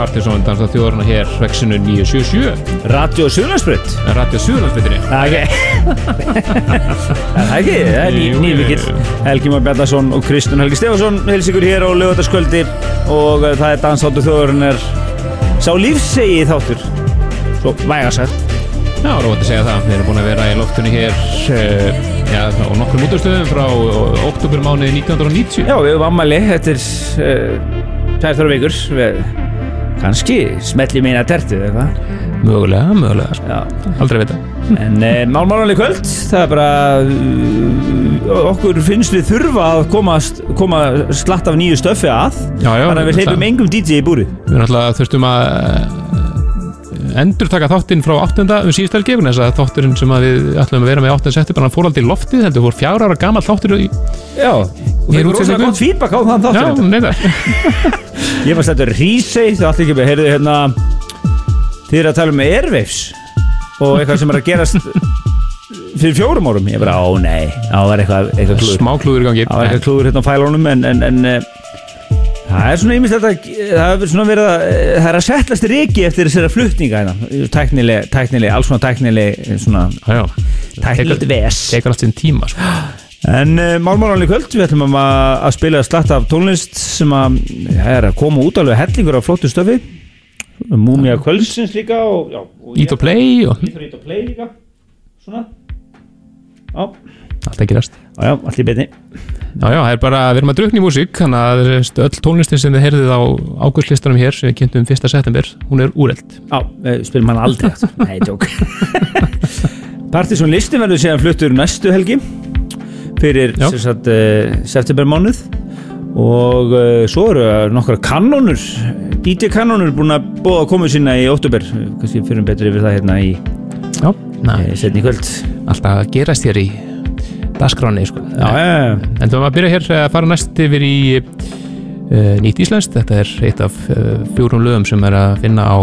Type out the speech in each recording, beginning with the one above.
Partiðsson Dansa þjóðarna hér, vexinu 977 Radio Suðlandsbrönd Radio Suðlandsbyttinni Það er ekki? Það er ný, Jú, jú, nýmikill jú. Helgi Már Bjarnason og Kristján Helgi Stefansson heils ykkur hér á lögataskvöldi og uh, það er dansáttu þjóðurinnar sá lífsegi þáttur. Svo vægasætt Já, rót að segja það, við erum búin að vera í loftunni hér uh, já, á nokkrum útastöðum frá oktobermánuði 1990 Já, við höfum ammæli eftir uh, tvær þar vikur við kannski smelli meina tertu eða eitthvað Mögulega, mögulega, sko. Já. aldrei vita En uh, málmálanlega kvöld, það er bara uh, okkur finnst við þurfa að koma, koma slatt af nýju stöffi að Já, já, þannig að við hleypum engum DJ í búrið Við alltaf þurftum að endur taka þáttinn frá 8. um síðust helgi vegna þess að þátturinn sem að við ætlum að vera með 8. september hann fór aldrei í loftið, heldur fór fjár ára gammal þáttur í Já, og það er rosalega útsendingu? gott feedback á þann þáttur Ég var stættur Rísei, það allir ekki með, heyrðu hérna Þið eru að tala um Airwaves og eitthvað sem er að gerast fyrir fjórum árum. Ég bara, ó nei, það var eitthvað, eitthvað klúður. Smá klúður í gangi. Það var eitthvað klúður hérna á fælónum en, en, en eh, það er svona ýmist þetta það er svona verið að eh, það er að settlast reiki eftir þessara flutninga hérna. Tæknileg, tæknileg, alls svona tæknileg eh, svona Já, já, tæknilegt ves. tekur allt sinn tíma sko. En uh, málmálanlega kvöld, við ætlum að, að spila slatt af tónlist sem að það er að koma út alveg hellingur af flottu stöfi. Múmia kvöldsins líka og, já, og Eat og play og Ít og ít play líka Svona. Já, allt ekki rast. Já, já, allir betni Já, já, það er bara, við erum að drukna í músík þannig að öll tónlistin sem þið heyrðið á águstlistanum hér sem við kynntum 1. september, hún er úreld Já, við spilum hann aldrei. Nei, tjók Partisón listin verður síðan fluttur næstu helgi fyrir sagt, uh, september mánuð og uh, svo eru nokkra kanónur DJ kanónur búin að bóða komu sína í óttúber kannski fyrir betur yfir það hérna í Já, næ, eh, setni kvöld. Alltaf gerast hér í dagskráni, sko. Já. En þú maður að byrja hér að fara næst yfir í uh, nýtt íslenskt, þetta er eitt af uh, fjórum lögum sem er að finna á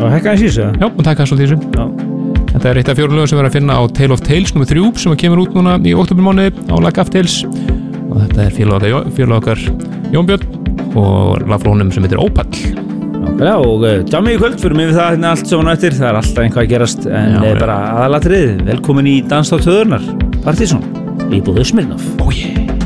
Já, hekka þessu Já, og taka þessu Já, Þetta er eitt af fjórum lögum sem er að finna á Tale of Tales nr. 3 sem kemur út núna í oktobermánuði á Lag of Tales. Og þetta er félag okkar, félag okkar Jón Björn og lagflónum sem heitir Opal nákvæmlega og uh, djami í kvöld fyrir mig við það hérna allt saman á eftir. Það er alltaf einhvað að gerast en Já, já, já. bara aðalatrið velkomin í Danstátt höðurnar Partisón í búðu Smirnoff Oh yeah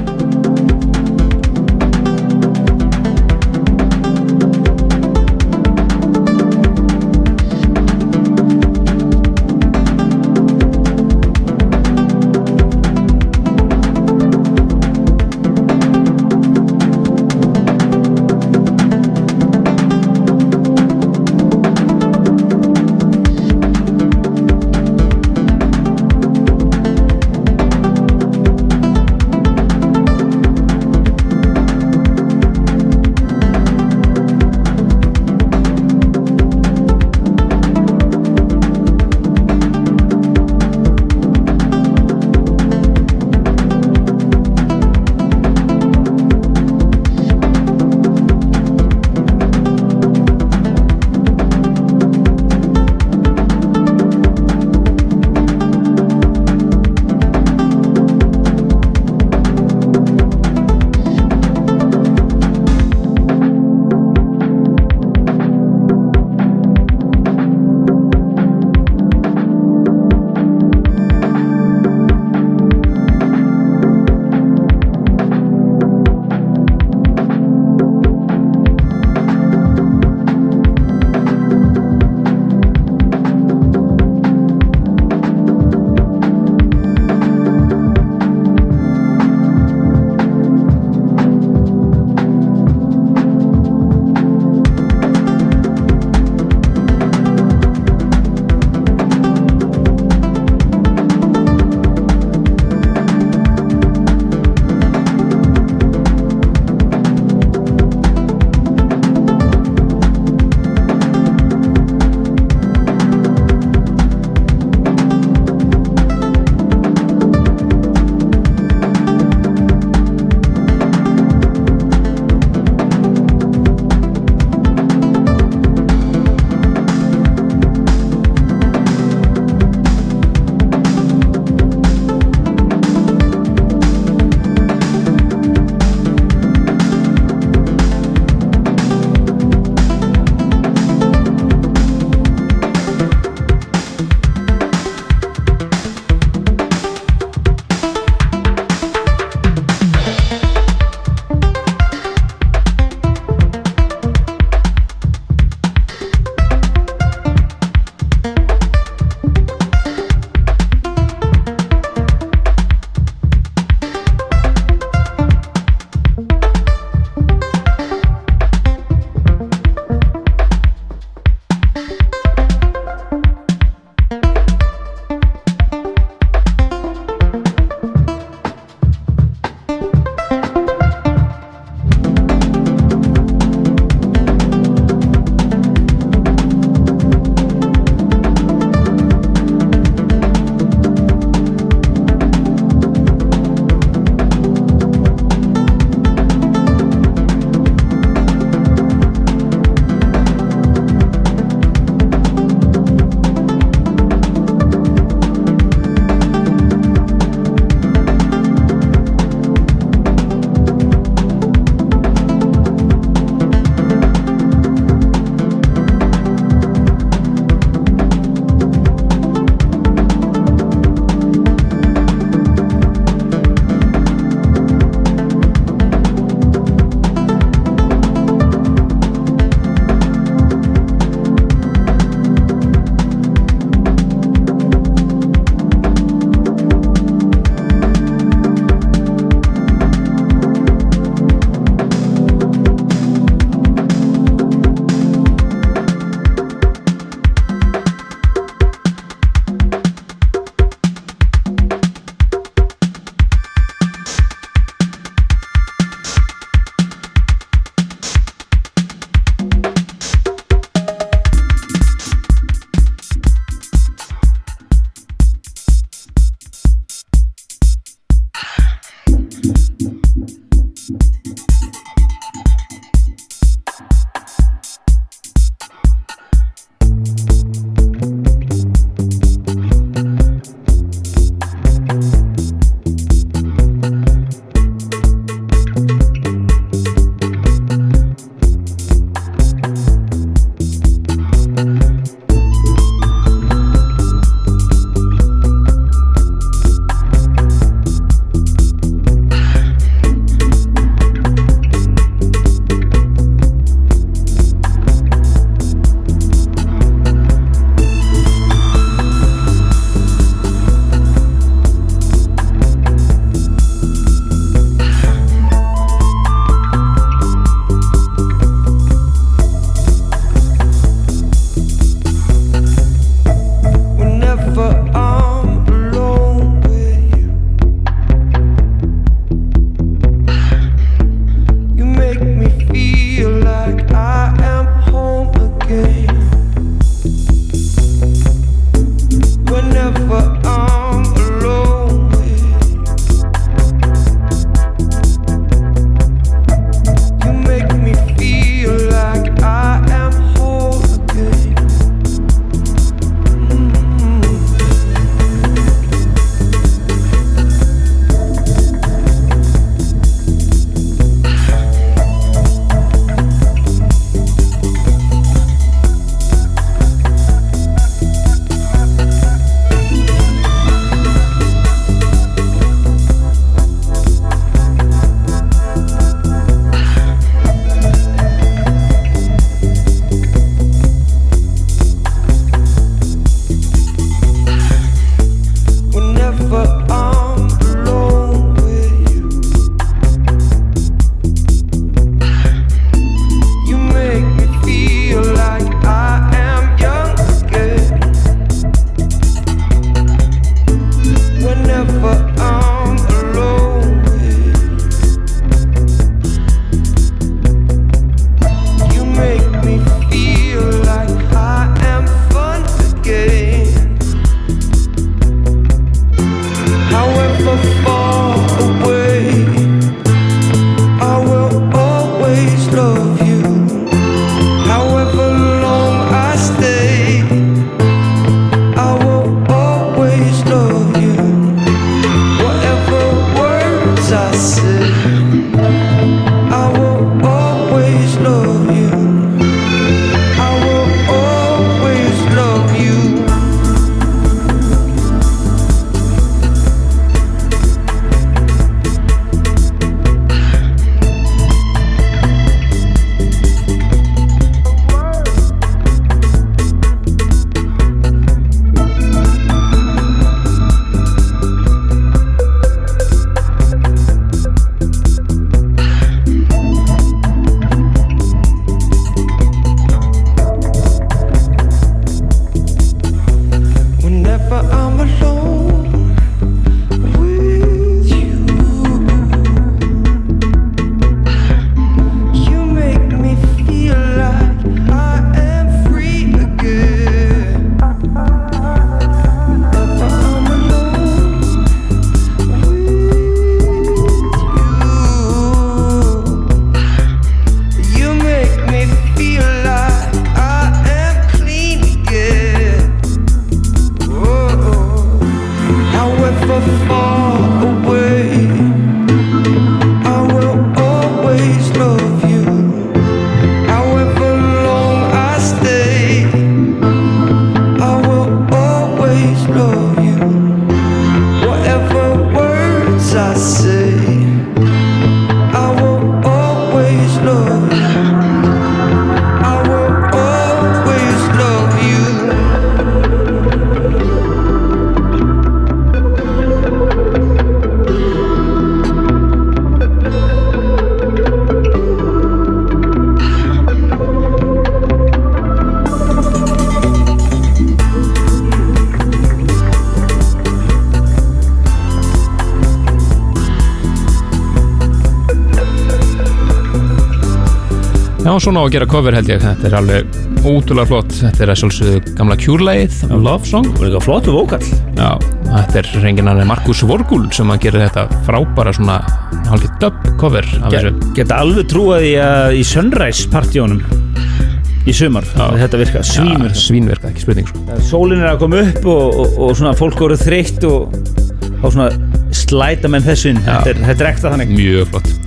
svona á að gera cover held ég, þetta er alveg ótrúlega flott, þetta er að sjálfsögðu gamla kjúrlægið, Love Song. Er eitthvað flottu vókall. Já, þetta er reyngin hann Markus Vorgul sem að gera þetta frábæra svona hálfgeð dub cover Geta alveg trúað í að í Sunrise partíunum í sumar að þetta virka svínur Já, svínverka, ekki spurning sko. Sólin er að koma upp og, og, og svona fólk voru þreytt og þá svona slæta menn þessu inn. Þetta er, þetta er ekta þannig. Mjög flott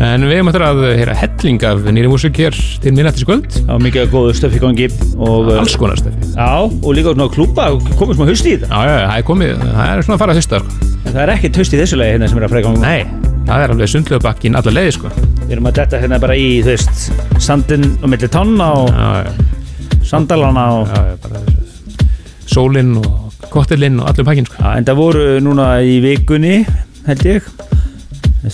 En við hefum eftir að heyra helling af nýri músik hér til minnættis kvöld var mikið góðu stöf í gangi og, Alls konar stöfi Já, og líka svona klúpa komið smá hust í þetta Já, já, það er komið, það er svona að fara að hausta sko. en það er ekki hust í þessu lagi hérna sem er að fræða Nei, það er alveg sundlegubakkin alla leiði sko. Við erum að detta hérna bara í, þú veist sandin og milli tanna og Já, já, sandalana og já, já Sólinn og kottillinn og allur pakkin sko. Já, en það voru núna í vikunni held ég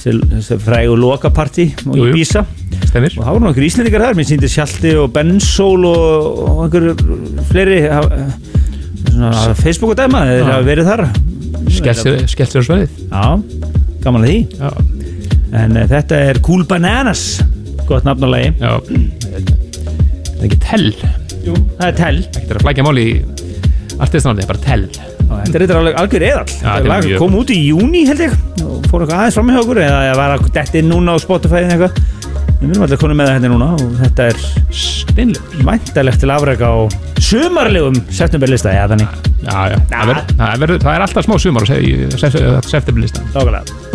þessi, frægu lokapartí og í. Bísa Stemir og það voru nokkur íslendingar þar mér sýndi Sjalti og Bensól og, og einhver fleiri svona Facebook og dæma þeir hafa verið þar. Skellt sér sveið Já, gaman að því. Já, en uh, þetta er Cool Bananas gott nafn á lagi. Já. Það er ekki tell? Jú, það er Tell. Ekki að flækja máli í artistanandi, það er bara tell. Þetta er eitthvað algjör er mjög kom út í júni held ég fór eitthvað aðeins fram með okkur eða ég var að detti núna á Spotify eða eitthvað. Við erum alltaf konum með það hérna núna og þetta er væntalegt til afrega á sumarlegum septemberlista, já Já, já, það, ver, það, er alltaf smá sumar í septemberlistan Nákvæmlega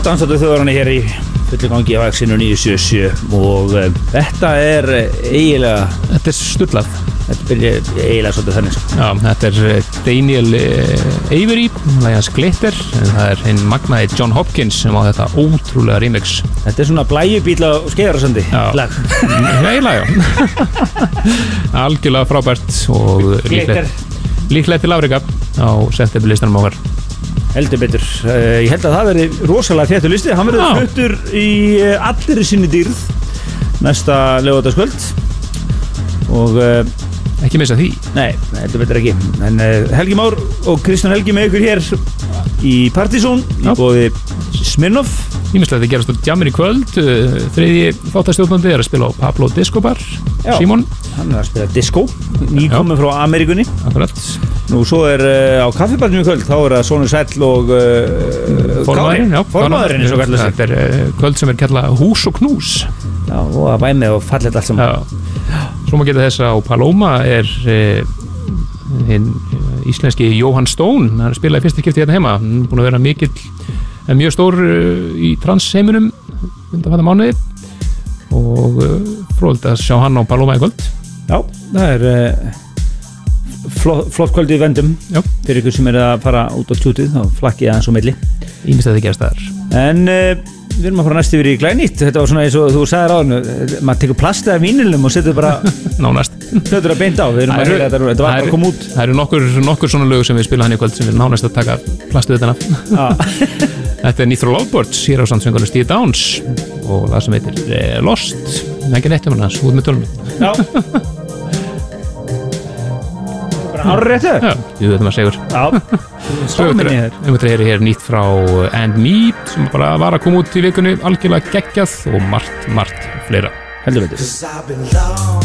á dansáttu þjóðarana hér í fullu gangi á Axinu 977 og uh, þetta er uh, eiginlega Þetta er stullað. Þetta byrja eiginlega svolítið þannig sko. Já, þetta er eh, Daniel eh, Avery Lægans Glitter það er hinn magnaði John Hopkins sem á þetta ótrúlega remix. Þetta er svona blæjubíl á skeiðarasandi Já. lag. Eiginlega, já. Algjörlega frábært og líklegt. Líklegt til afrika á septemberlistanum okkar heldur betur. Uh, ég held að það verði rosalega þéttu listi. Hann verður fluttur í uh, allir sinni dýrð næsta lögutaskvöld og uh, Ekki missa því. Nei, heldur betur ekki. En Helgi Már og Kristján Helgi með ykkur hér í Partizón í bóði Smirnoff Ímislegt að gerast á Jammer í kvöld. Þriði þáttastjórnandi er að spila á Pablo Disco Bar Já. Simon, hann er að spila disco. Nýkominn frá Amerikunni akkurat nú svo er uh, á kaffibarnum í kvöld þá er það Sónu Sæll og uh, Formaðurinn, já, formaðurinn eins og kallar sig Þetta er uh, kvöld sem er kallað Hús og Knús. Já, og að væmið og fallet allt Já. Svo má geta þess að á Paloma er hinn íslenski Jóhann Stone hann spilaði fyrst skipti hérna heima. Hann er búin að vera mikill mjög stór í transheiminum undan fæta mánuði. Og fróðilegt að sjá hann á Paloma í kvöld. Já, það er flott, flott kvöld í vendum. Já. fyrir ykkur sem er að fara út á tjútið þá flakkið aðeins á milli. Ímest að það gerast þar. En uh, við erum að fara næst yfir í glænýtt. Þetta var svona eins og þú sagðir á hann maður tekur plastið af vínilum og setur bara nánast. hlutur að beint á. Við erum að reyna þetta, þetta var bara að koma út. Það eru nokkur, nokkur svona lög sem við spila hann í kvöld sem við nánast að taka plastuð þetta. Þetta er Nithro Lovebirds, hér á sandsöngunum Steve Downs. Og það sem heitir eh, Lost, er ekki rétt um hann út með bara árréttu Já, við veitum að segur. Við að hér nýtt frá And Me sem bara var að koma út í vikunni. Algjörlega geggjað og margt, margt fleira. Heldur betur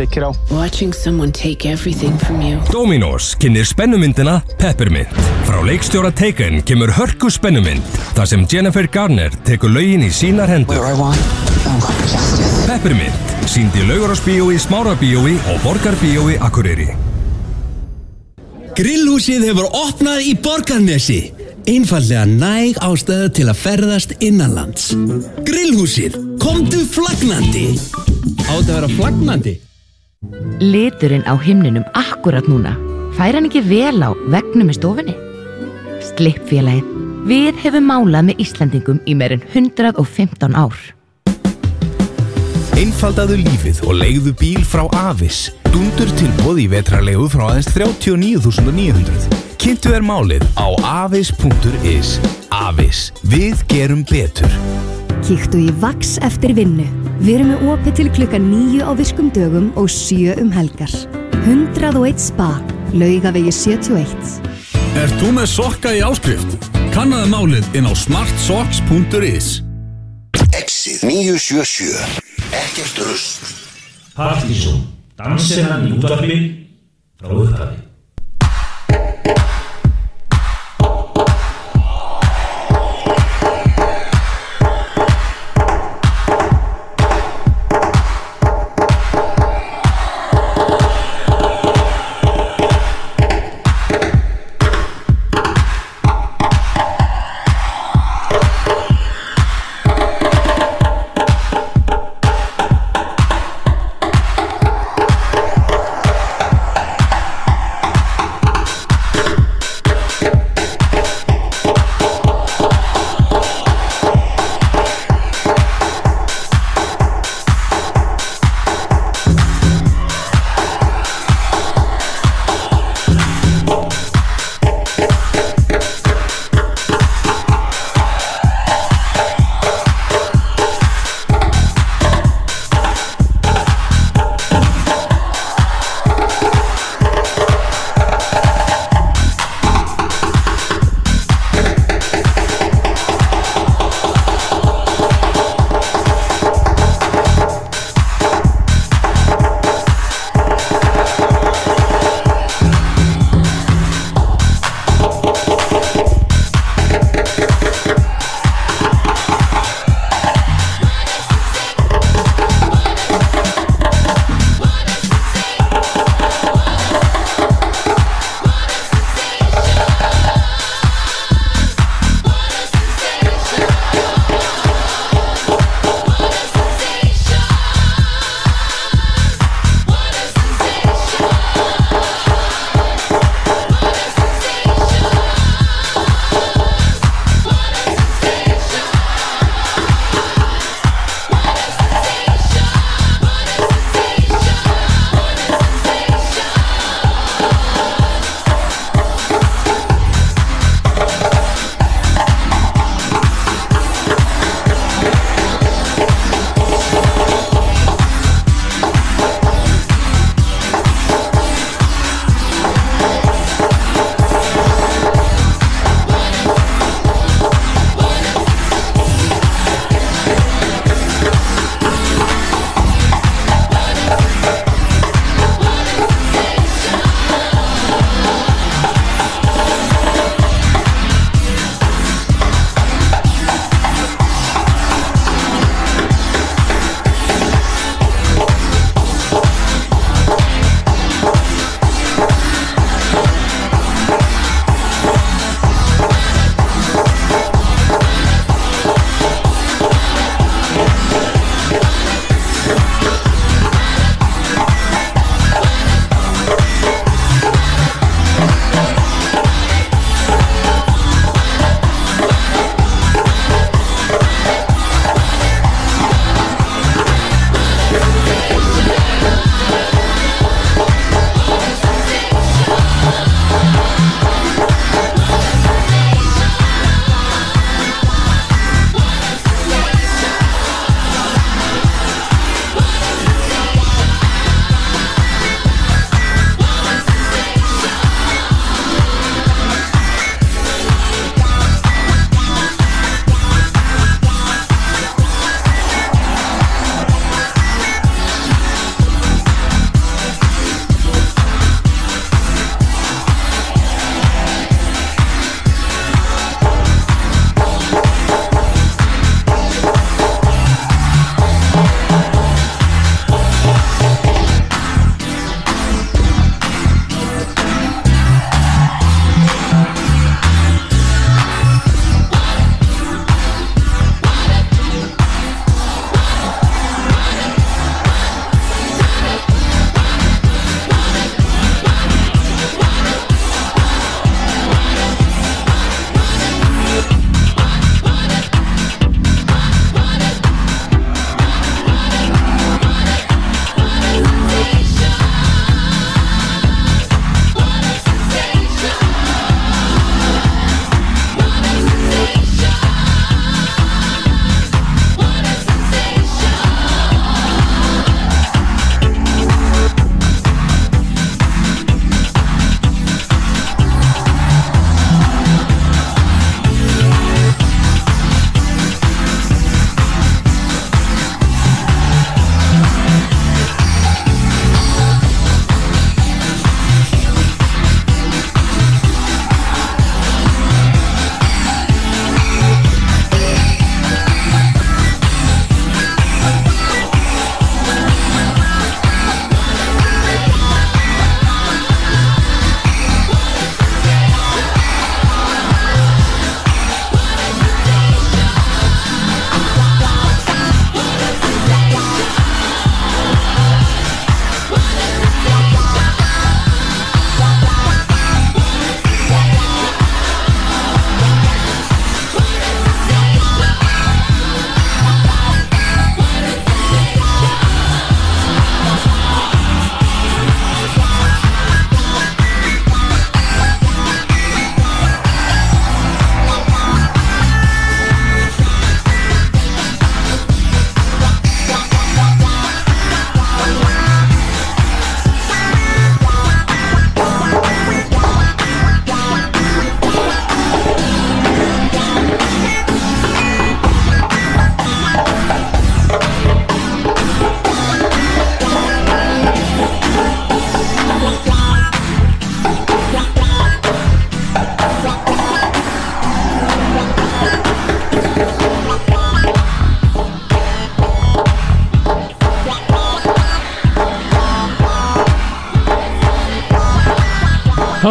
birthday, kiddo. Watching someone take everything from you. Dominos kynir spennumyndina Peppermint. Frá leikstjóra Taken kemur hörku spennumynd þar sem Jennifer Garner tekur lögin í sínar hendur. Peppermint, síndi laugarásbíói, smárabíói og borgarbíói Akureyri. Grillhúsið hefur opnað í Borgarnesi. Einfallega næg ástæða til að ferðast innanlands. Grillhúsið, komdu flagnandi. Átt að vera flagnandi? Liturinn á himninum akkurat núna fær hann ekki vel á vegnum í stofunni? Slippfélagið. Við hefum málað með Íslandingum í meirinn 115 ár. Einfaldaðu lífið og leiðu bíl frá Avis. Dundur tilbúð í vetrarlegu frá aðeins 39.900. Kynntu er málið á avis.is. Avis. Við gerum betur. Kíktu í Vax eftir vinnu. Við erum með opið til klukkan nýju á virkum dögum og sjö um helgar. 101 spa, laugavegi 71. Ert þú með sokka í áskrift? Kannaðu málið inn á smartsocks.is Exið 977 Ekkert rusl Partísón, dansinnan í útvarfi frá upphafi.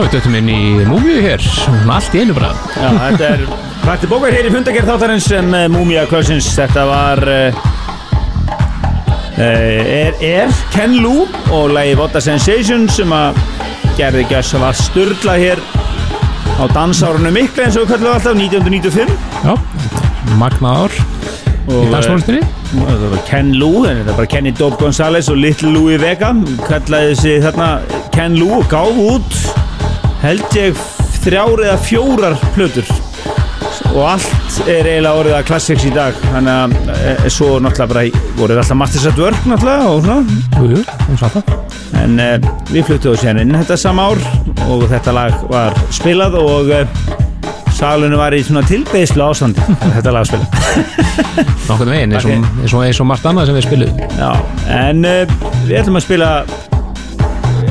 Við döttum inn í múmiu hér. Allt í einu bara. Já, þetta er Prakti bókar hér í fundagerð þáttarins sem uh, Múmia Klausins Þetta var uh, er, er Ken Lou og lagi Votta Sensation sem að gerði gæs að var sturla hér á dansárunum mikla eins og við kallum alltaf 1995 Já, magnað ár í dansmólistinni þetta var Ken Lou, en þetta bara Kenny Dope Gonzalez og Little Louie Vega. Kallaði þessi þarna Ken Lou og gáf út held ég þrjár eða fjórar plötur. Og allt er eiginlega orðið að classics í dag þannig að e, svo náttúrulega bara voruð alltaf Masters at Work náttúrulega og svona. Jú, jú, alltaf en e, við fluttum á sér inn þetta sama ár og þetta lag var spilað og e, salunum var í svona tilbeðslu ástandi. Þegar þetta lag og, eins og, eins og margt annað sem við spilum. Já, en uh, við ætlum að spila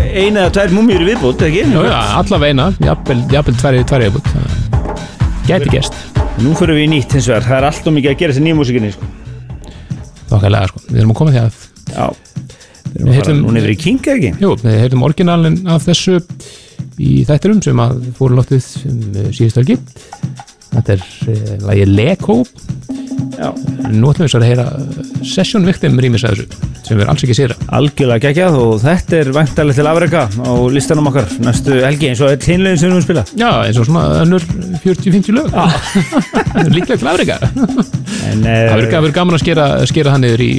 eina eða tvær múmjur í viðbútt, ekki? Já, já, allavega eina, jafnvel, tverri, tverri viðbútt Gæti gest Nú fyrir við í nýtt hins vegar, það er alltaf mikið að gera þessi nýja músikinni sko. Þokkalega, sko, við erum að koma því að Já, við erum að fara núna yfir í King, ekki? Jú, við heyrðum orginalin af þessu í þættirum sem að fóru loftið um, síðustu helgi Þetta er uh, lagið Leko Já. Nú ætlum við svo að heyra Session Victim rýmis að þessu sem erum alls ekki sér. Algjörlega geggjað og þetta er væntalega til afrega á listanum okkar næstu helgi eins og öll hinlegin sem við spila. Já, eins og svona önnur 40-50 lög. Líklega til afrega En, Það verður gaman að skera, skera hann niður í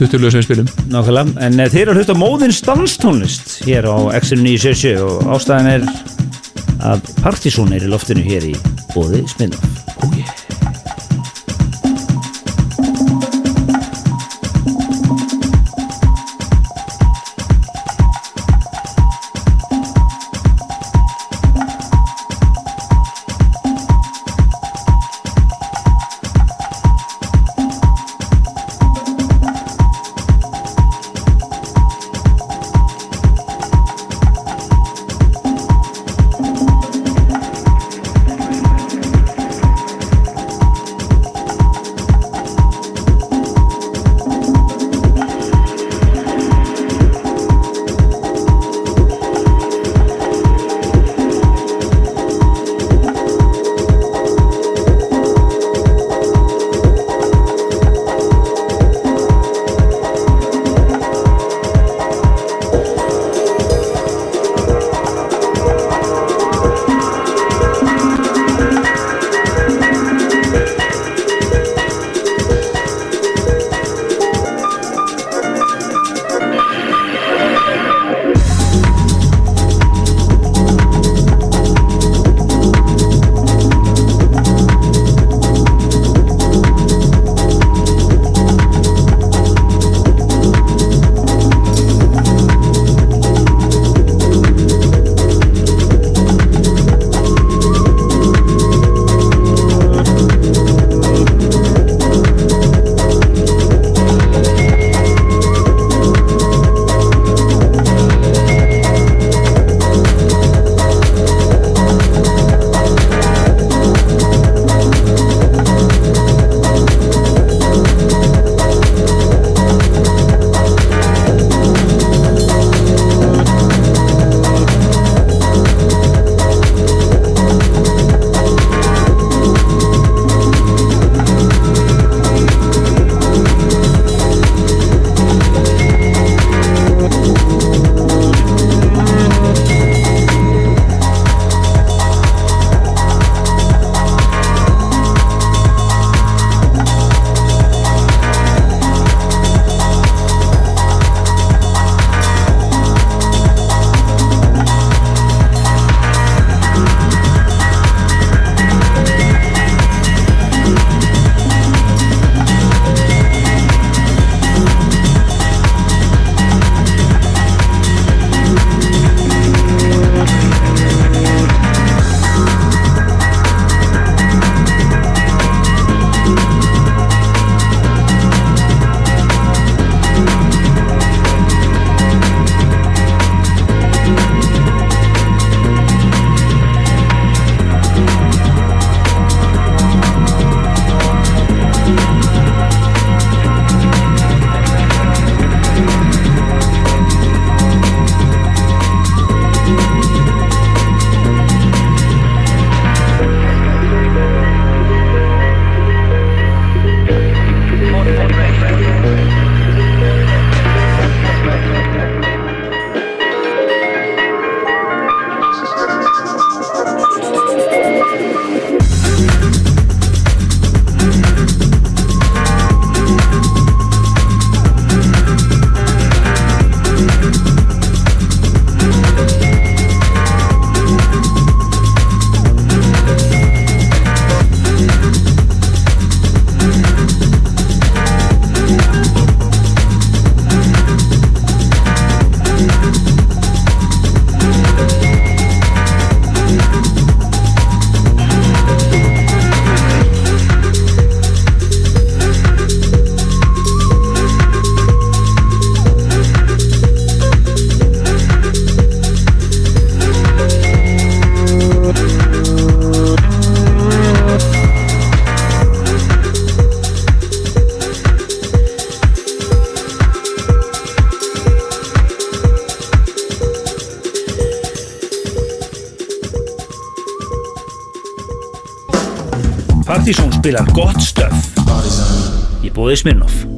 20 lög sem við spilum. Nákvæmlega, en uh, þeir eru að hluta móðins danstónlist hér á X977 og ástæðan er að Partizón er í loftinu hér í bóði Sminnhoff Oh yeah Partizón spilar gott stöf. Ég búið Smirnoff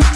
Já,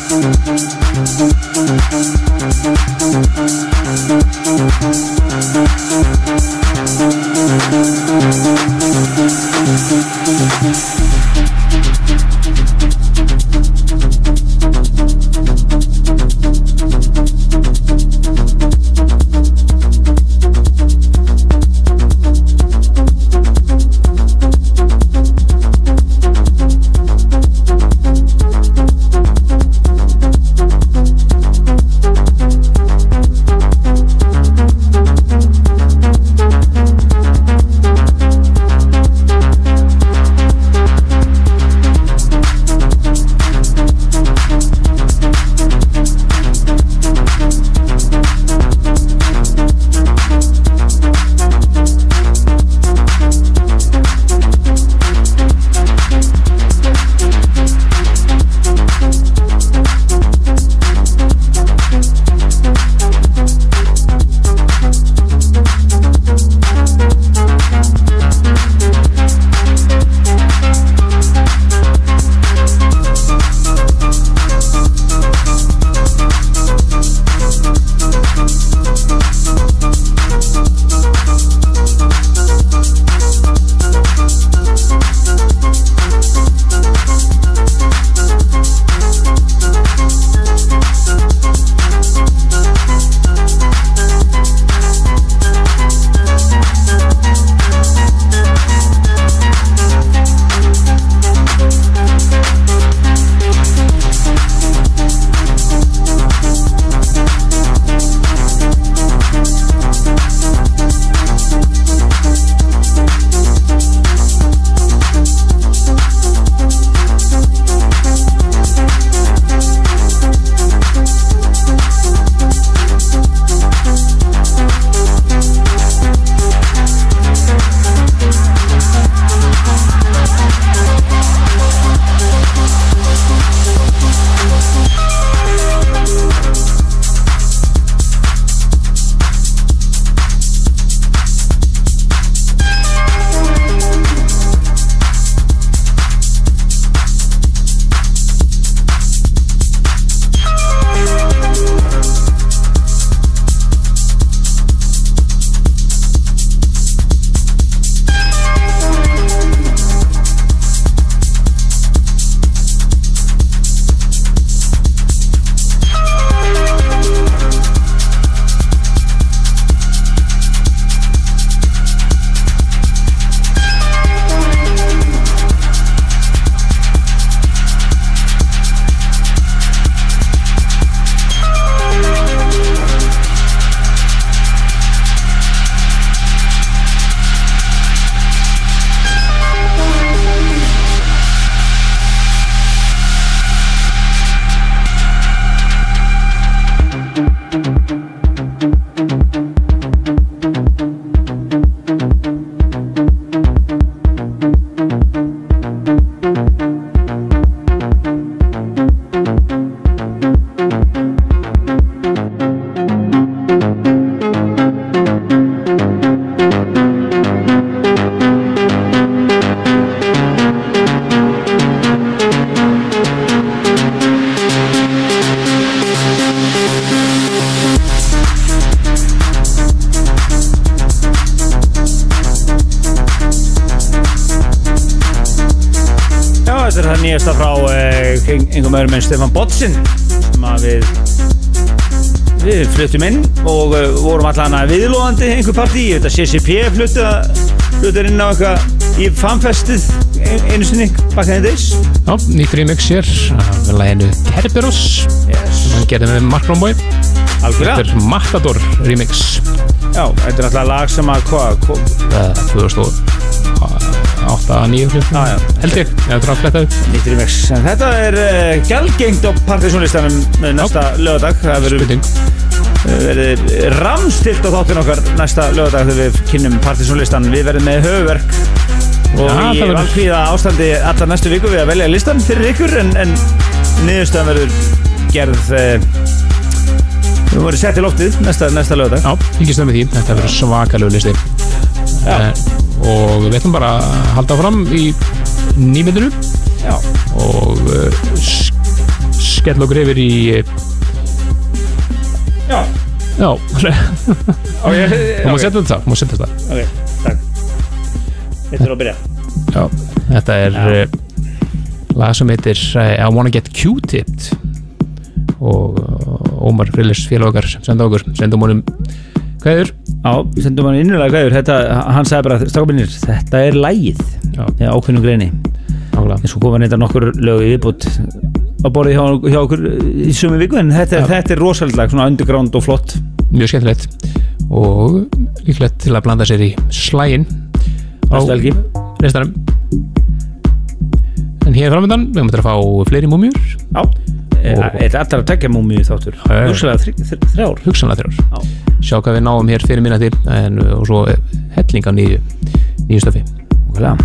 nýjasta frá uh, einhverjum öðrum en Stefan Botsin sem að við við fluttum inn og uh, vorum allan að viðlóðandi einhver partí, að CCP flutta fluttur inn á eitthvað í fanfestið ein- einu sinni baka þeim deys Já, nýtt remix hér af læginu Kerberos yes. sem hann gerði með Mark Romboy. Þetta er Matador remix. Já, þetta er alltaf lag sem að hvað, hvað 2008-2009 held ég, ég þarf að fletta upp þetta er uh, gjaldgengt á partysónlistanum með næsta lögadag Það verður uh, ramstilt á þáttin okkar næsta lögadag þegar við kynnum partysónlistan Við verðum með höfuverk og það í verður- valkvíða ástandi allar næstu viku við að velja listan fyrir ykkur en, en niðurstöðan verður gerð uh, við vorum sett í loftið næsta, næsta lögadag Já, fylgjast það með því, þetta verður svakalegu listi Já. Og við ætlum bara að halda fram í nýmyndinu Já. og uh, sk- skella okkur yfir í Já. Já. Þú má setja þetta, má setja þetta. Ok, takk. Þetta er að byrja. Já, þetta er uh, lag sem heitir uh, I Wanna Get Q-Tipped og Ómar Frillis félag okkar senda okkur, sendum honum kveður Já, sendum hann innilega kveður þetta, Hann sagði bara, strákabinir, þetta er lægið Já. Ákveðnum greini. En svo koma neitt nokkur lög í viðbútt á borðið hjá, hjá okkur í sömu viku en þetta, þetta er rosalega svona underground og flott. Mjög skemmtilegt. Og líklegt til að blanda sér í slægin á listanum. En hér framöndan við höfum þetta að fá fleiri múmjur Já, allra að tekja múmið þáttur? Þr- þrjár? Hugsanlega þrjár. Sjá hvað við náum hér fyrir minna til en, og svo helling á nýju nýju stöfi Okkurlega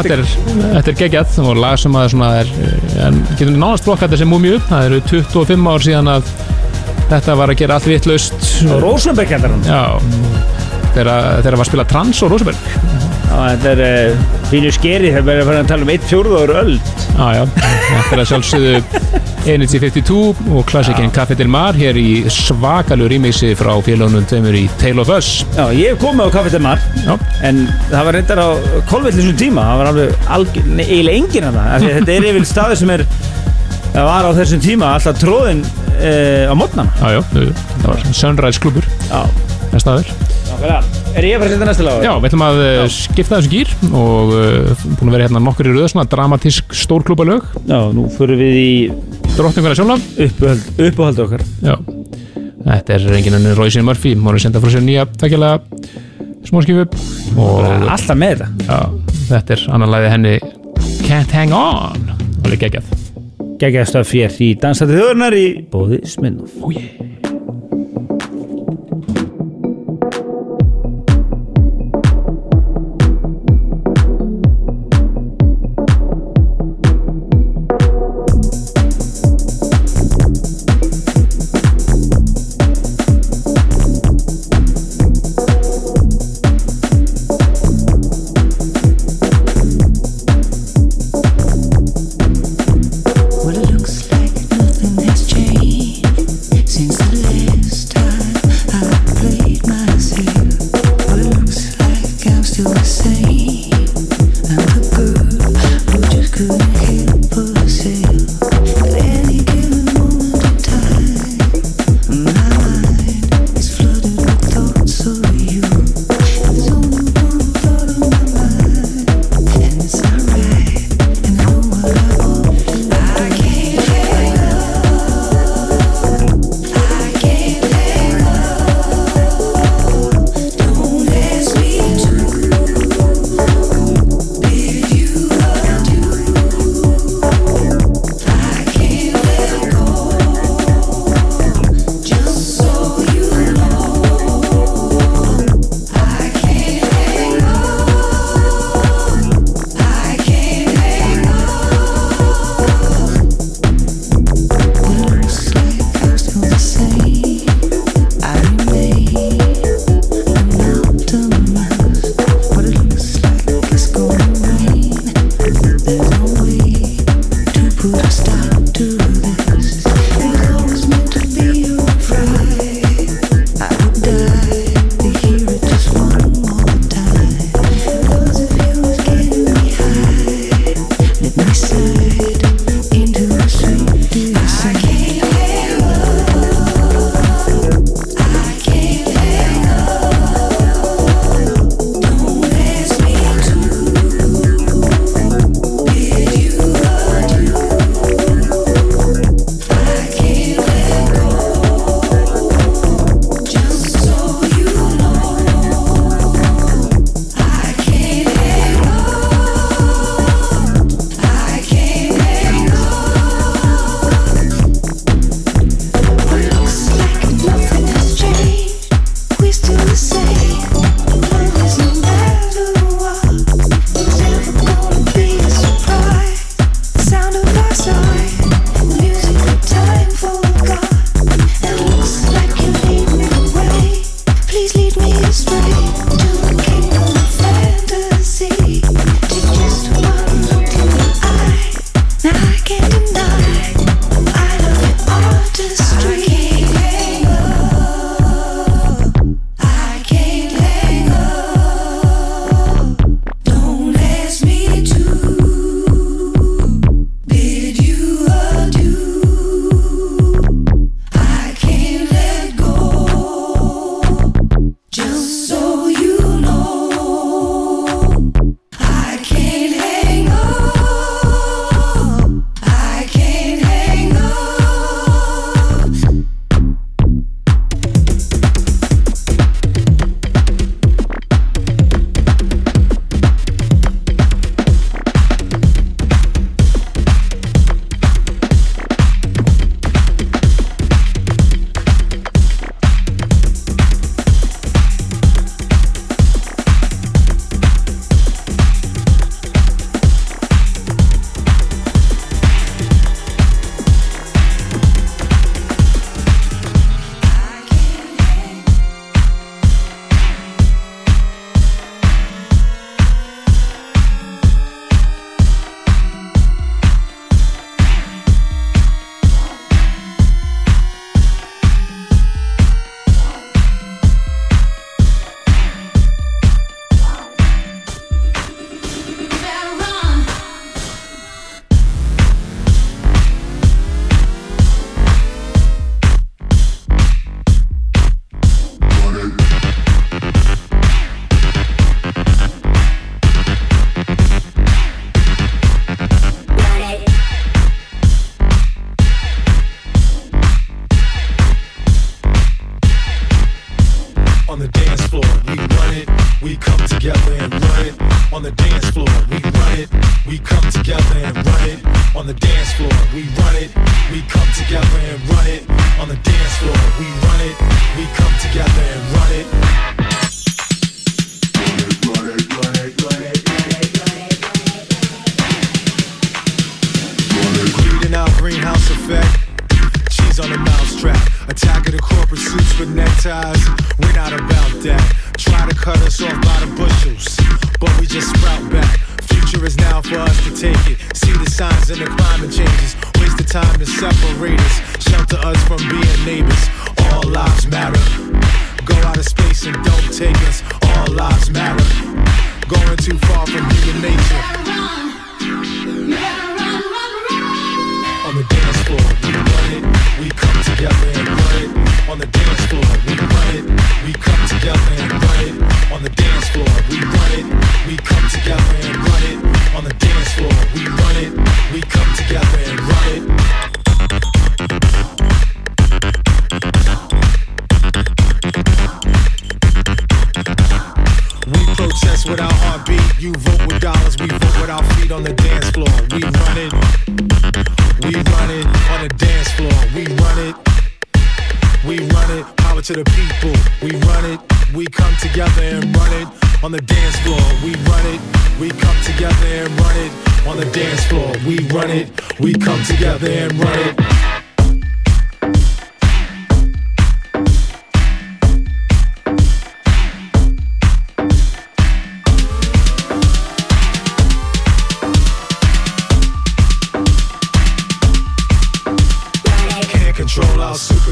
þetta er, þetta er geggjað. Og lag sem að svona er eh, en getum nánast flokka þetta sem múmiu það eru 25 ár síðan að þetta var að gera allt vitlaust. Og Rosenberg hendur hann. Þegar þegar var að spila trans og Rosenberg. Já, þetta er uh, fínu skeri þegar við erum að fara að tala um eitt fjórður öll Já, já, þetta er að sjálfsögðu Energy 52 og klassikinn Café Del Mar hér í svakalu remixi frá félagunum tveimur í Tale of Us. Já, ég hef komið á Café Del Mar Já. en það var reyndar á kolvillisum tíma. Það var alveg alg, nei, eiginlega enginn að það þetta er yfir staður sem er var á þessum tíma alltaf tróðin uh, á mótnana Já, það var Sunrise klubur Það staður. Er ég að fara að setja næsta lag? Já, við ætlum að já. skipta þessu gýr og uh, búin að vera hérna nokkur í svona dramatísk stórklúbalög Já, nú fyrir við í Drottningverða sjálf uppáhald, okkar. Já, þetta er enginn ennur Royce Murphy, að senda frá sér nýja takkjala smóskifu Alltaf með þetta. Já, þetta er annar lagið henni Can't Hang On. Alveg geggjað. Geggjað stöf hér í Dansætti þjóðurnar í Bóði Sminnov Oh yeah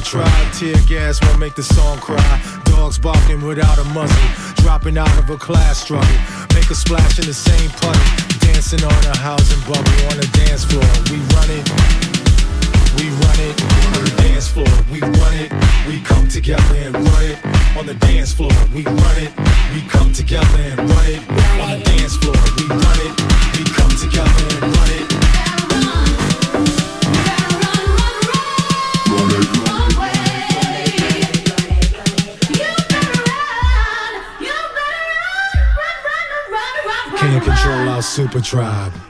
try. Tear gas won't make the song cry. Dogs barking without a muzzle. Dropping out of a class struggle. Make a splash in the same puddle. Dancing on a housing bubble on the dance floor. We run it. We run it on the dance floor. We run it. We come together and run it on the dance floor. We run it. We come together and run it on the dance floor. We run it. We come together and run it. Soul Out Super Tribe.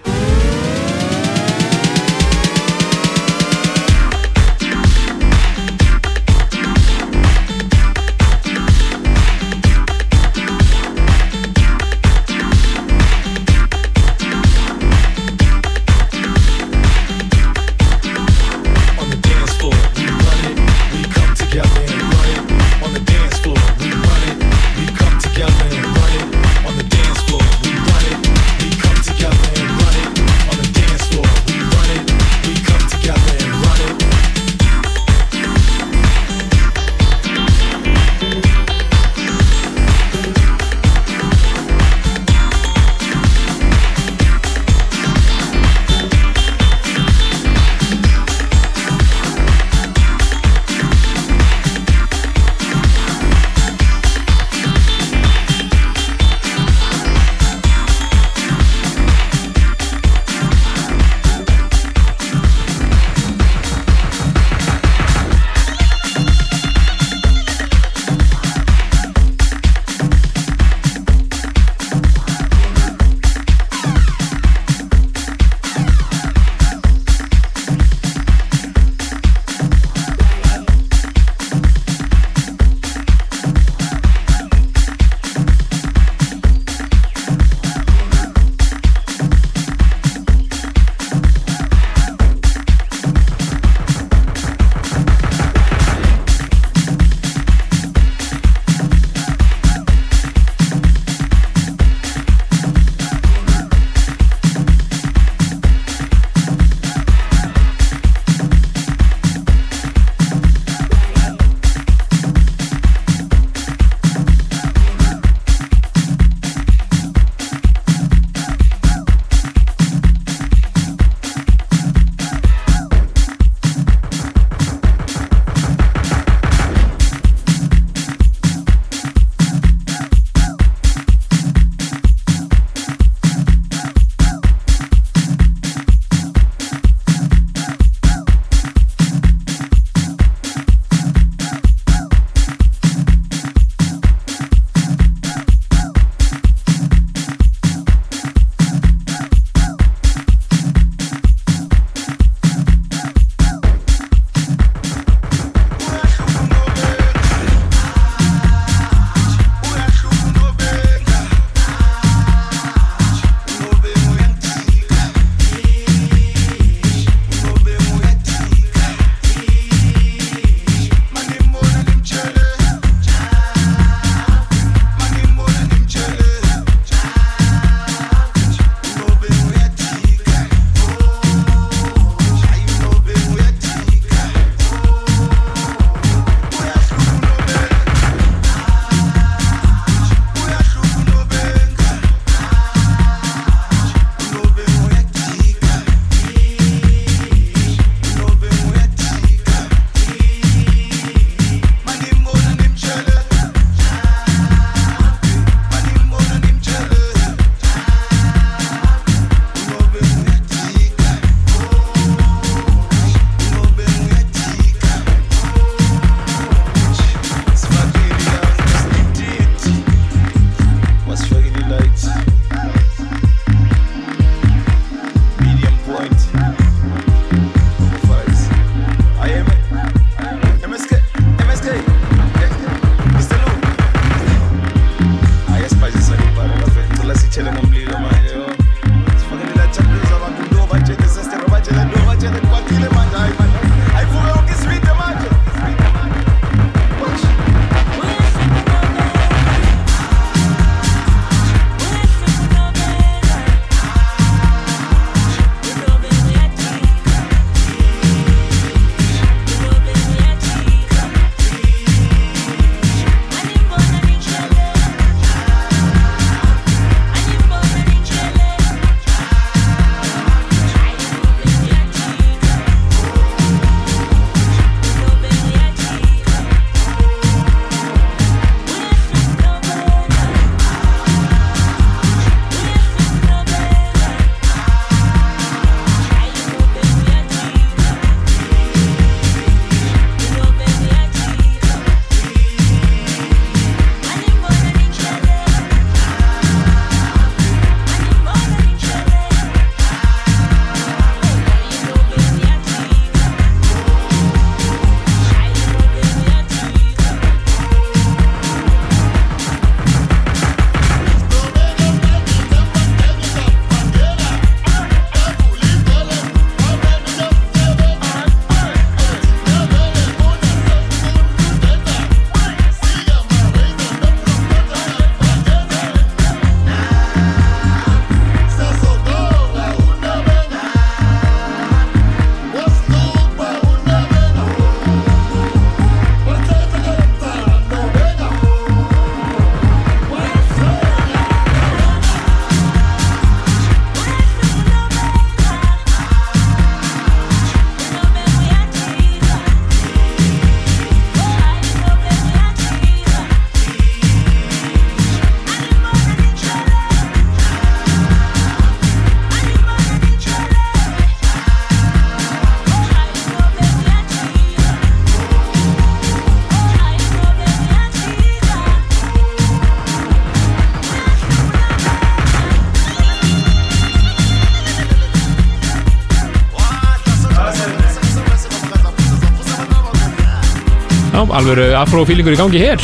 Alveg afrófílingur í gangi hér.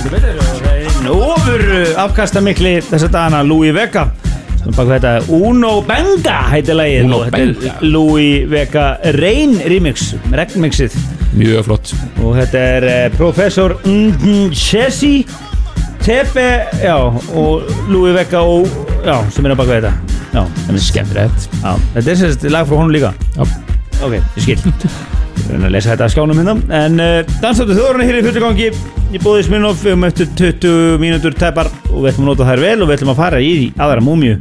Heldur betur, það er einn ofur afkastamikli þessa dagana Louis Vega. Þetta Uno Benga heitir þetta er Louis Vega Rain remix, regnmixið. Mjög flott. Og þetta er uh, professor Chesi Tepe, já og Louis Vega og, já, sem er að baka þetta. Já, Skemmtilegt. Já, þetta er sérst lag frá honum líka. Já. ok, ég skil Ég reyna að lesa þetta að skjánum hérna. En uh, dansáttu þjóðurinn hér í fullgangi Ég bóði Smirnoff um eftir 20 mínútur tæpar Og við ætlum að nota þær vel og við ætlum að fara í aðra múmíu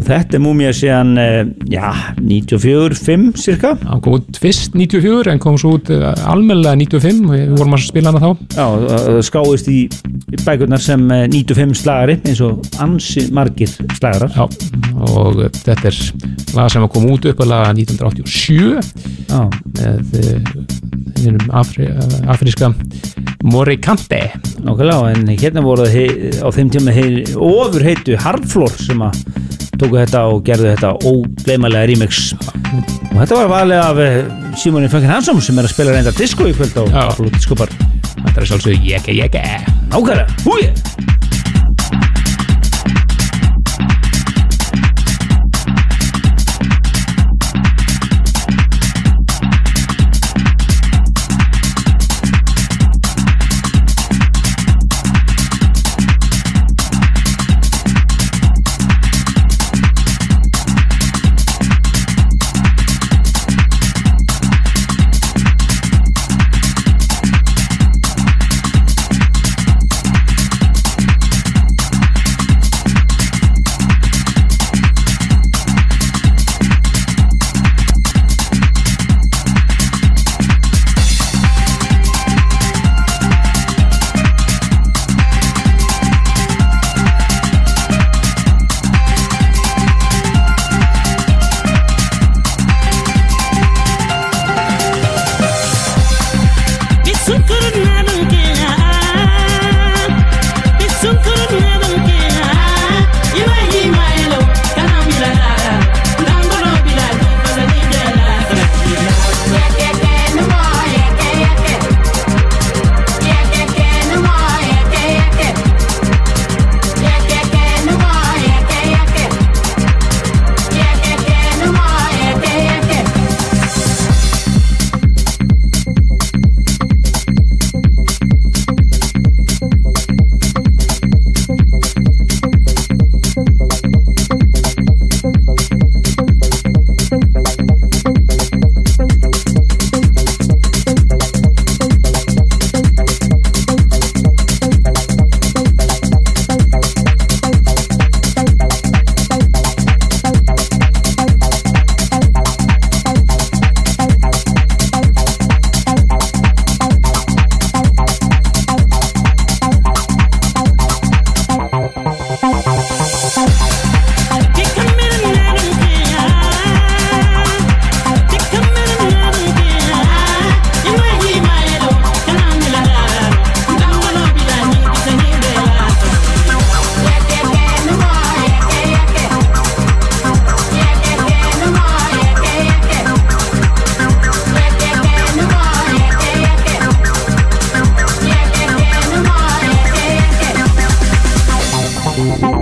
Og þetta er múmíu síðan, já, 94-5 cirka Hann kom út fyrst 94 en kom svo út uh, almennilega 95 og við vorum að spila hana þá. Já, skáist í bækurnar sem uh, 95 slagari eins og ansi margir slagarar. Já, og uh, þetta er lag sem kom út upp að laga 1987 Já. með afri, afríska Morikante Nákvæmlega, en hérna voru það hei, á þeim tíma ofur heitu Hardfloor sem að tóku þetta og gerðu þetta ógleymalega remix. Og þetta var valið af eh, Simoni Funkin Hansson sem er að spila reynda disco í kvöld á. Apollo Disco Bar. Þetta er sjálfsögðu Jekka Jekka Nákvæmlega,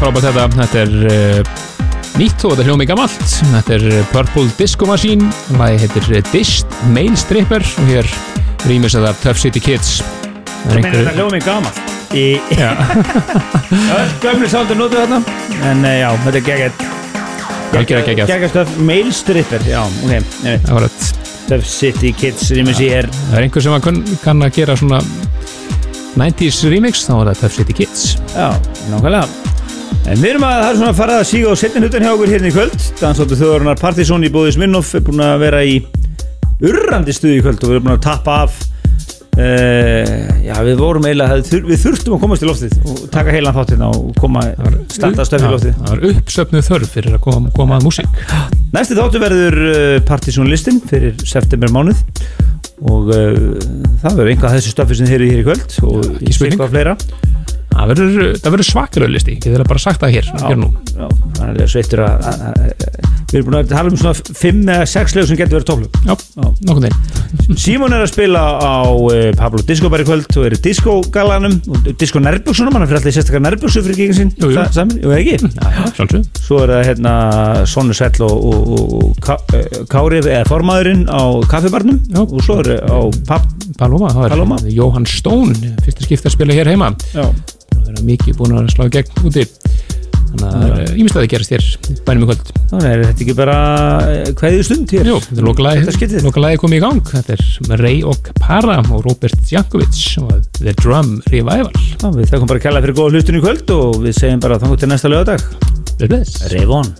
frábært þetta. Þetta er uh, nýtt og þetta hljómi gammalt Þetta er Purple Disco Machine. Lagi heitir Dist Mail Stripper og hér rýmis þetta Tough City Kids. Það meina þetta hljómi gamalt? Í öll gömlu sáldur notu þarna. En eh, já, þetta er geggjart geggjart mail stripper já, ok, Það var þetta Tough City Kids rýmis í er Það er einhver sem kann, kann að gera svona 90s remix þá er það Tough City Kids. Já, nákvæmlega En við erum að það er svona að fara að síga á setni hlutan hjá okkur hérna í kvöld. Dansáttu þjóðarinnar Partizón í bóði Smirnoff er búin að vera í urrandi stuði í kvöld og við erum búin að tappa af uh, Já, við vorum eiginlega þur- við þurftum að komast í loftið og taka heilan þáttina og koma starta stöfi í loftið. Það var uppsöfnuð þörf fyrir að koma, koma að músík. Næsti þáttu verður uh, Partizón listin fyrir september mánuð og uh, það verður einhvað þessu stöfi sem þið heyrið hér í kvöld og eitthvað fleira Það verður, það verður svakalega listi, ég þeirra bara sagt það hér, hér nú. Já, það er alveg sveittur að, að, að við erum búin að tala um svona 5 eða 6 lög sem getur verið tóflug Já, Símon er að spila á uh, Pablo Disco í kvöld og er í Disco galanum og Disco nærbuksunum, hann er fyrir alltaf sérstakar nærbuksu fyrir gíkin sinn, Jú, jú. sa- saman, jú ekki? Sjálfsög Svo er það hérna Sónu Svell og, og, og, Ká, uh, Kári eða formaðurinn á kaffibarnum. Já. og svo er á pap, Paloma, það er Paloma. Jóhann Stón, fyrsta skipta að spila hér heima. Já. Og það er mikið búin að slá gegn úti. Þannig að það er ímestæði að gerast hér bænum í kvöld. Þannig er þetta ekki bara hverju stund hér? Jú, þetta er lokalagi, komið í gang. Þetta er Ray og Para og Robert Jankovic og The Drum Revival. Já, Við þakkum bara kærlega fyrir góða hlustun í kvöld og við segjum bara þannig til næsta lögadag. Revon